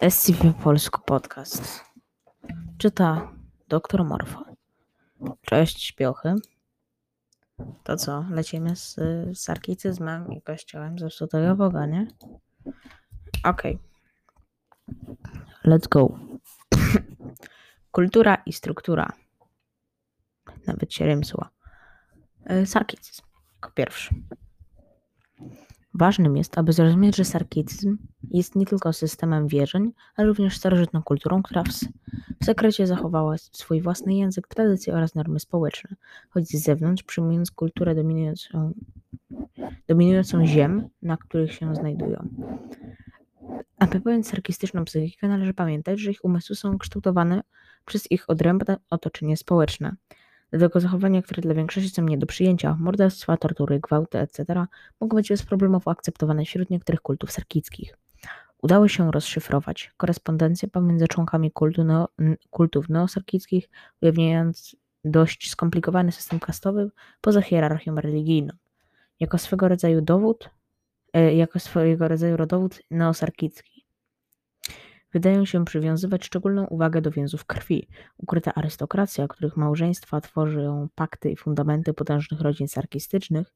SCP Polsku Podcast. Czyta doktor Morfo. Cześć, śpiochy. To co, lecimy z, z arkicyzmem i kościołem zepsutego Boga, nie? Okej. Okay. Let's go. Kultura i struktura. Nawet się rymsła. Sarkicyzm jako pierwszy. Ważnym jest, aby zrozumieć, że sarkicyzm jest nie tylko systemem wierzeń, ale również starożytną kulturą, która w, w sekrecie zachowała swój własny język, tradycje oraz normy społeczne, choć z zewnątrz przyjmując kulturę dominującą, dominującą ziem, na których się znajdują. Apelując sarkistyczną psychikę, należy pamiętać, że ich umysły są kształtowane przez ich odrębne otoczenie społeczne. Dlatego zachowania, które dla większości są nie do przyjęcia, morderstwa, tortury, gwałty, etc., mogą być bezproblemowo akceptowane wśród niektórych kultów sarkickich. Udało się rozszyfrować korespondencję pomiędzy członkami kultu neo, kultów neosarkickich, ujawniając dość skomplikowany system kastowy poza hierarchią religijną. Jako swego rodzaju dowód, e, jako swojego rodzaju rodowód neosarkicki wydają się przywiązywać szczególną uwagę do więzów krwi. Ukryta arystokracja, których małżeństwa tworzą pakty i fundamenty potężnych rodzin sarkistycznych,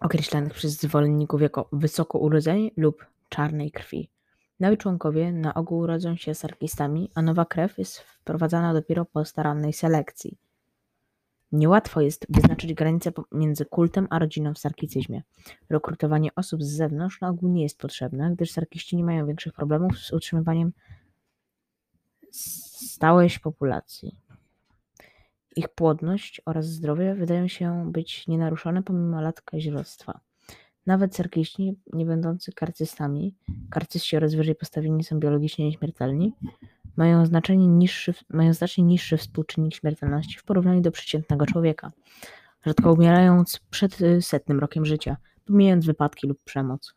określanych przez zwolenników jako wysoko urodzeni lub czarnej krwi. Nowi członkowie na ogół urodzą się sarkistami, a nowa krew jest wprowadzana dopiero po starannej selekcji. Niełatwo jest wyznaczyć granicę między kultem a rodziną w sarkicyzmie. Rekrutowanie osób z zewnątrz na ogół nie jest potrzebne, gdyż sarkiści nie mają większych problemów z utrzymywaniem stałej populacji. Ich płodność oraz zdrowie wydają się być nienaruszone pomimo lat kazirodztwa. Nawet sarkiści, nie będący karcystami, karcyści oraz wyżej postawieni są biologicznie nieśmiertelni, mają, znaczenie niższy, mają znacznie niższy współczynnik śmiertelności w porównaniu do przeciętnego człowieka, rzadko umierając przed y, setnym rokiem życia, pomijając wypadki lub przemoc.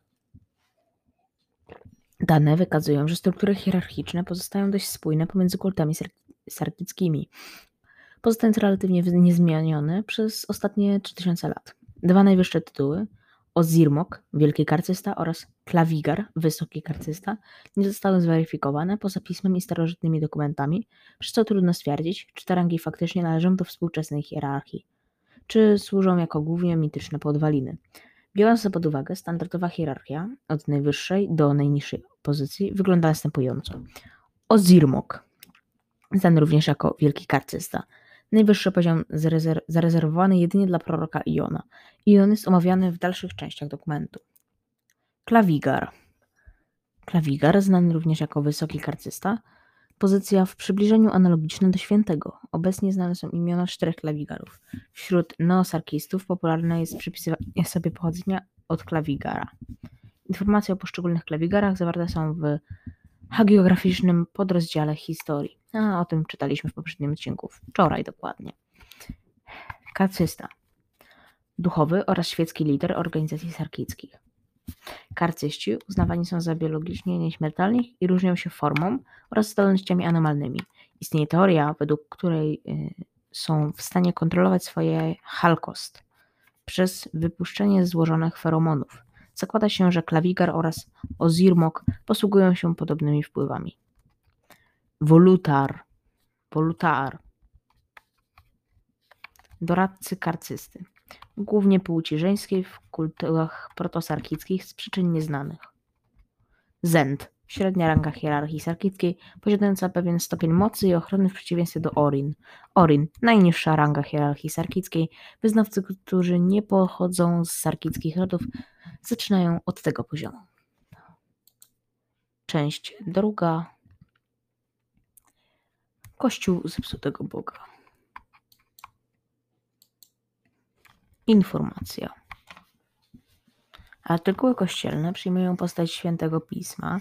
Dane wykazują, że struktury hierarchiczne pozostają dość spójne pomiędzy kultami sarkickimi, pozostając relatywnie niezmienione przez ostatnie 3000 lat. Dwa najwyższe tytuły Ozirmok, wielki karcysta oraz Klawigar, wysoki karcysta, nie zostały zweryfikowane poza pismem i starożytnymi dokumentami, przez co trudno stwierdzić, czy te rangi faktycznie należą do współczesnej hierarchii, czy służą jako głównie mityczne podwaliny. Biorąc pod uwagę, standardowa hierarchia od najwyższej do najniższej pozycji wygląda następująco. Ozirmok, znany również jako wielki karcysta, Najwyższy poziom zarezerwowany jedynie dla proroka Iona. Ion jest omawiany w dalszych częściach dokumentu. Klawigar. Klawigar, znany również jako wysoki karcysta, pozycja w przybliżeniu analogiczna do świętego. Obecnie znane są imiona czterech klawigarów. Wśród neosarkistów popularne jest przypisywanie sobie pochodzenia od klawigara. Informacje o poszczególnych klawigarach zawarte są w hagiograficznym podrozdziale historii. A o tym czytaliśmy w poprzednim odcinku, wczoraj dokładnie. Karcysta. Duchowy oraz świecki lider organizacji sarkickich. Karcyści uznawani są za biologicznie nieśmiertelnych i różnią się formą oraz zdolnościami anomalnymi. Istnieje teoria, według której y, są w stanie kontrolować swoje halkost przez wypuszczenie złożonych feromonów. Zakłada się, że klawigar oraz ozirmok posługują się podobnymi wpływami. Wolutar. Wolutar. Doradcy karcysty. Głównie płci żeńskiej w kulturach protosarkickich z przyczyn nieznanych. Zend. Średnia ranga hierarchii sarkickiej, posiadająca pewien stopień mocy i ochrony w przeciwieństwie do Orin. Orin. Najniższa ranga hierarchii sarkickiej. Wyznawcy, którzy nie pochodzą z sarkickich rodów, zaczynają od tego poziomu. Część druga Kościół zepsutego Boga. Informacja. Artykuły kościelne przyjmują postać świętego pisma,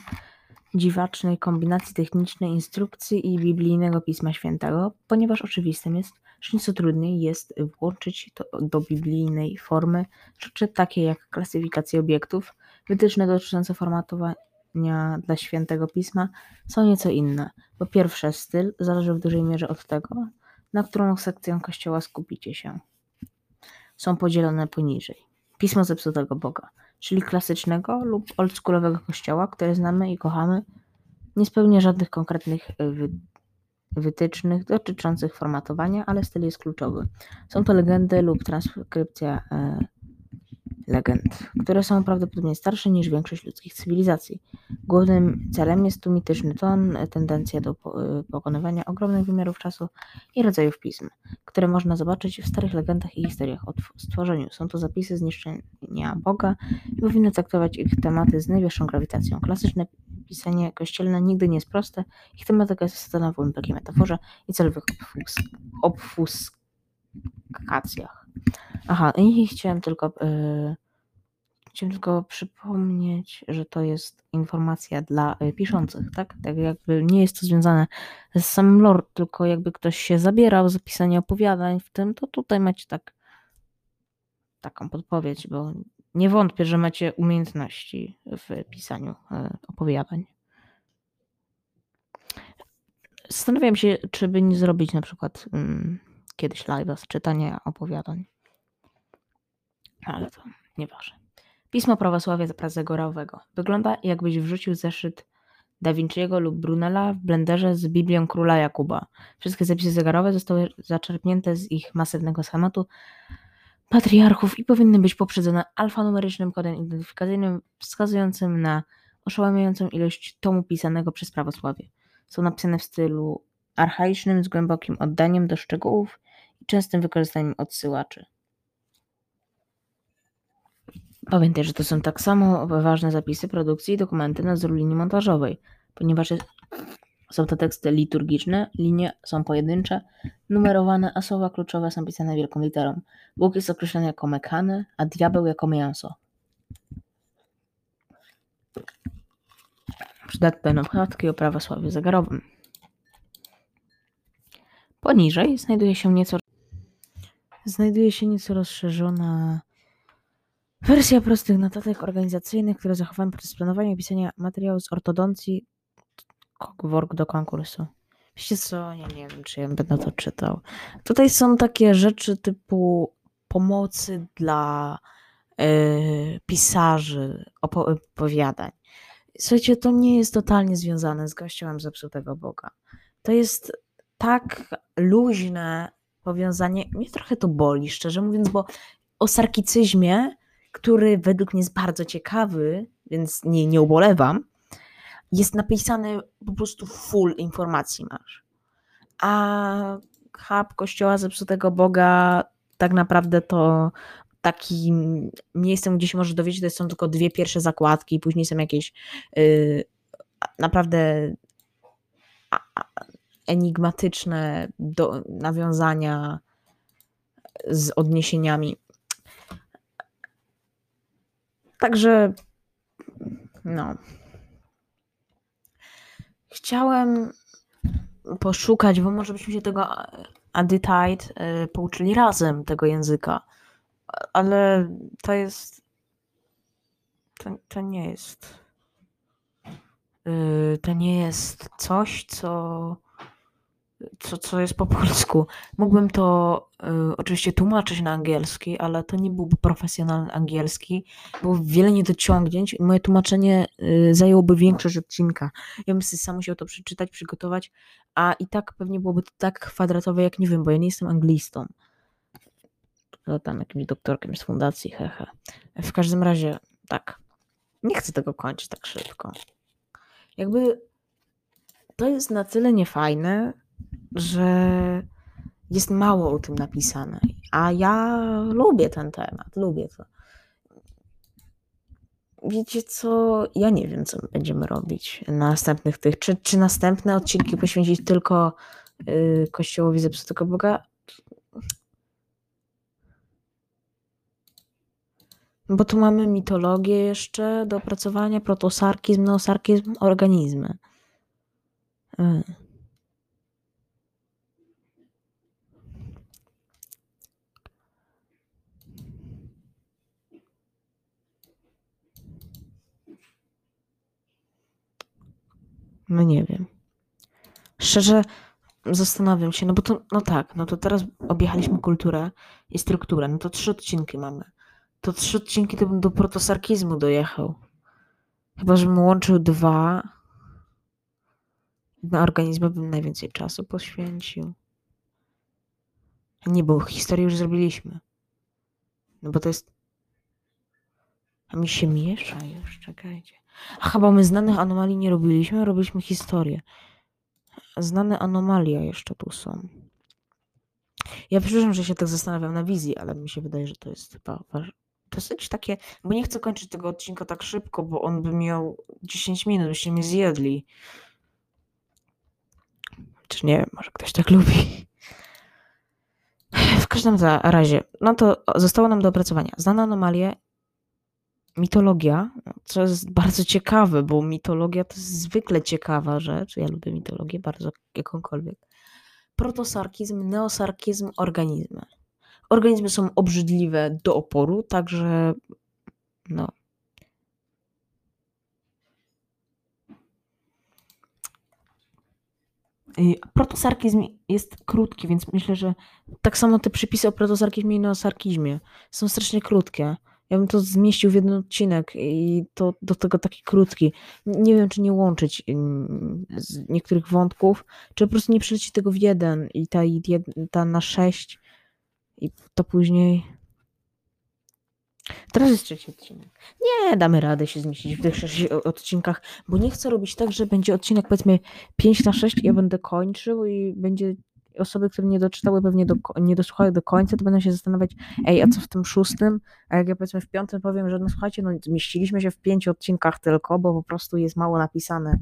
dziwacznej kombinacji technicznej instrukcji i biblijnego pisma świętego, ponieważ oczywistym jest, że nieco trudniej jest włączyć to do biblijnej formy rzeczy takie jak klasyfikacja obiektów, wytyczne dotyczące formatowania dla świętego pisma są nieco inne. Po pierwsze, styl zależy w dużej mierze od tego, na którą sekcję kościoła skupicie się. Są podzielone poniżej. Pismo zepsutego Boga. czyli klasycznego lub oldschoolowego kościoła, które znamy i kochamy, nie spełnia żadnych konkretnych wy wytycznych dotyczących formatowania, ale styl jest kluczowy. Są to legendy lub transkrypcja e, legend, które są prawdopodobnie starsze niż większość ludzkich cywilizacji. Głównym celem jest tu mityczny ton, tendencja do pokonywania ogromnych wymiarów czasu i rodzajów pism, które można zobaczyć w starych legendach i historiach o stworzeniu. Są to zapisy zniszczenia Boga i powinno traktować ich tematy z najwyższą grawitacją. Klasyczne pisanie kościelne nigdy nie jest proste, ich tematyka jest osadzona w głębokiej metaforze i celowych obfuskacjach. Aha, i chciałem tylko, yy, chciałem tylko przypomnieć, że to jest informacja dla yy, piszących, tak? Tak jakby nie jest to związane z samym lore, tylko jakby ktoś się zabierał za pisanie opowiadań w tym, to tutaj macie tak taką podpowiedź, bo nie wątpię, że macie umiejętności w pisaniu yy, opowiadań. Zastanawiam się, czy by nie zrobić na przykład mm, kiedyś live'a z czytania opowiadań ale to nieważne. Pismo prawosławia Prazegorowego. Wygląda jakbyś wrzucił zeszyt Da Vinciego lub Brunella w blenderze z Biblią Króla Jakuba. Wszystkie zapisy zegarowe zostały zaczerpnięte z ich masywnego schematu patriarchów i powinny być poprzedzone alfanumerycznym kodem identyfikacyjnym wskazującym na oszałamiającą ilość tomu pisanego przez prawosławie. Są napisane w stylu archaicznym z głębokim oddaniem do szczegółów i częstym wykorzystaniem odsyłaczy. Pamiętaj, że to są tak samo ważne zapisy produkcji i dokumenty nadzoru linii montażowej, ponieważ są to teksty liturgiczne, linie są pojedyncze, numerowane, a słowa kluczowe są pisane wielką literą. Bóg jest określony jako mekany, a diabeł jako mięso. Przydatne notatki o prawosławiu zegarowym. Poniżej znajduje się nieco znajduje się nieco rozszerzona Wersja prostych notatek organizacyjnych, które zachowałem podczas planowania i pisania materiału z ortodoncji work do konkursu. Wiecie co? Ja nie wiem, czy ja będę to czytał. Tutaj są takie rzeczy typu pomocy dla yy, pisarzy opowiadań. Słuchajcie, to nie jest totalnie związane z kościołem zepsutego Boga. To jest tak luźne powiązanie. Mnie trochę to boli, szczerze mówiąc, bo o sarkicyzmie który według mnie jest bardzo ciekawy, więc nie, nie ubolewam, jest napisany po prostu full informacji masz. A hub Kościoła Zepsutego Boga tak naprawdę to takim miejscem, gdzie się może dowiedzieć, to są tylko dwie pierwsze zakładki później są jakieś yy, naprawdę enigmatyczne do, nawiązania z odniesieniami Także, no. Chciałem poszukać, bo może byśmy się tego Aditite pouczyli razem tego języka. Ale to jest. To, to nie jest. Y, to nie jest coś, co co, co jest po polsku. Mógłbym to y, oczywiście tłumaczyć na angielski, ale to nie byłby profesjonalny angielski. Było wiele niedociągnięć i moje tłumaczenie y, zajęłoby większość odcinka. Ja bym sobie sam musiał to przeczytać, przygotować, a i tak pewnie byłoby to tak kwadratowe, jak nie wiem, bo ja nie jestem anglistą. To tam jakimś doktorkiem z fundacji, hehe. W każdym razie, tak. Nie chcę tego kończyć tak szybko. Jakby to jest na tyle niefajne, że jest mało o tym napisane. A ja lubię ten temat, lubię to. Wiecie co? Ja nie wiem, co będziemy robić na następnych tych. Czy, czy następne odcinki poświęcić tylko yy, Kościołowi Zepsutego Boga? Bo tu mamy mitologię jeszcze do opracowania, protosarkizm, neosarkizm, organizmy. Yy. No nie wiem. Szczerze zastanawiam się, no bo to, no tak, no to teraz objechaliśmy kulturę i strukturę, no to trzy odcinki mamy. to trzy odcinki to bym do protosarkizmu dojechał. Chyba, żebym łączył dwa. Na organizmy bym najwięcej czasu poświęcił. Nie, bo historię już zrobiliśmy. No bo to jest. A mi się miesza już, czekajcie. A chyba my znanych anomalii nie robiliśmy, robiliśmy historię. Znane anomalia jeszcze tu są. Ja przepraszam, że się tak zastanawiam na wizji, ale mi się wydaje, że to jest chyba dosyć takie, bo nie chcę kończyć tego odcinka tak szybko, bo on by miał 10 minut, byście mnie zjedli. Czy nie wiem, może ktoś tak lubi. W każdym razie, no to zostało nam do opracowania. Znane anomalie, mitologia, co jest bardzo ciekawe, bo mitologia to jest zwykle ciekawa rzecz. Ja lubię mitologię bardzo jakąkolwiek. Protosarkizm, neosarkizm, organizmy. Organizmy są obrzydliwe do oporu, także no. Protosarkizm jest krótki, więc myślę, że tak samo te przypisy o protosarkizmie i neosarkizmie są strasznie krótkie. Ja bym to zmieścił w jeden odcinek i to do tego taki krótki. Nie wiem, czy nie łączyć mm, niektórych wątków, czy po prostu nie przelecić tego w jeden i ta, ta na sześć i to później. Teraz jest trzeci odcinek. Nie, damy radę się zmieścić w tych sześciu odcinkach, bo nie chcę robić tak, że będzie odcinek powiedzmy 5 na 6 i ja będę kończył i będzie osoby, które nie doczytały, pewnie do, nie dosłuchały do końca, to będą się zastanawiać, ej, a co w tym szóstym? A jak ja powiedzmy w piątym powiem, że no słuchajcie, no zmieściliśmy się w pięciu odcinkach tylko, bo po prostu jest mało napisane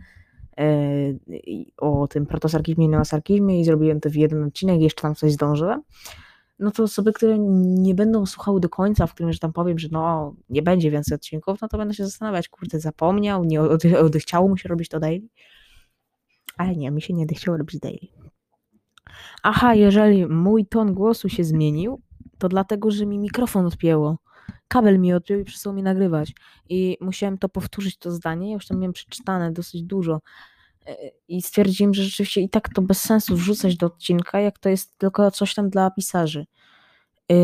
yy, o tym protosarkizmie i neosarkizmie i zrobiłem to w jeden odcinek jeszcze tam coś zdążyłem no to osoby, które nie będą słuchały do końca, w którym, że tam powiem, że no nie będzie więcej odcinków, no to będę się zastanawiać, kurde, zapomniał, nie odechciało mu się robić to daily. Ale nie, mi się nie odechciało robić daily. Aha, jeżeli mój ton głosu się zmienił, to dlatego, że mi mikrofon odpięło. Kabel mi odpiął i przestał mi nagrywać. I musiałem to powtórzyć, to zdanie. Ja już tam miałem przeczytane dosyć dużo. E, I stwierdziłem, że rzeczywiście i tak to bez sensu wrzucać do odcinka, jak to jest tylko coś tam dla pisarzy. E,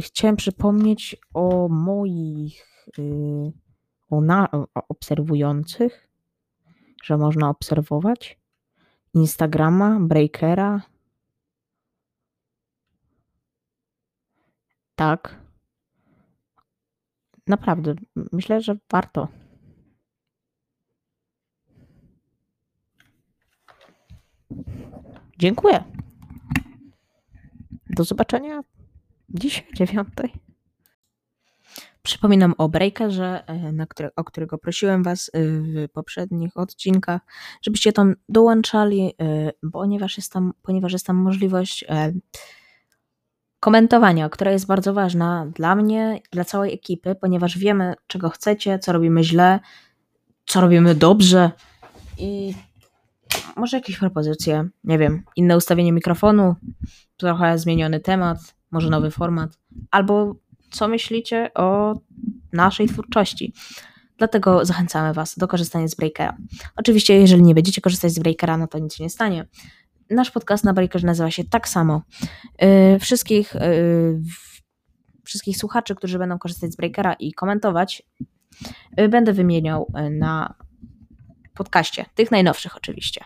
chciałem przypomnieć o moich e, o, na, o obserwujących, że można obserwować Instagrama, Breakera, Tak. Naprawdę, myślę, że warto. Dziękuję. Do zobaczenia dzisiaj o dziewiątej. Przypominam o Breakerze, e, na które, o którego prosiłem Was e, w poprzednich odcinkach, żebyście tam dołączali, e, ponieważ jest tam, ponieważ jest tam możliwość komentowania, która jest bardzo ważna dla mnie, dla całej ekipy, ponieważ wiemy, czego chcecie, co robimy źle, co robimy dobrze i może jakieś propozycje, nie wiem, inne ustawienie mikrofonu, trochę zmieniony temat, może nowy format, albo co myślicie o naszej twórczości. Dlatego zachęcamy Was do korzystania z Breakera. Oczywiście, jeżeli nie będziecie korzystać z Breakera, no to nic się nie stanie nasz podcast na Breakerze nazywa się tak samo. Y, wszystkich, y, wszystkich słuchaczy, którzy będą korzystać z Breakera i komentować, y, będę wymieniał na podcaście, tych najnowszych oczywiście.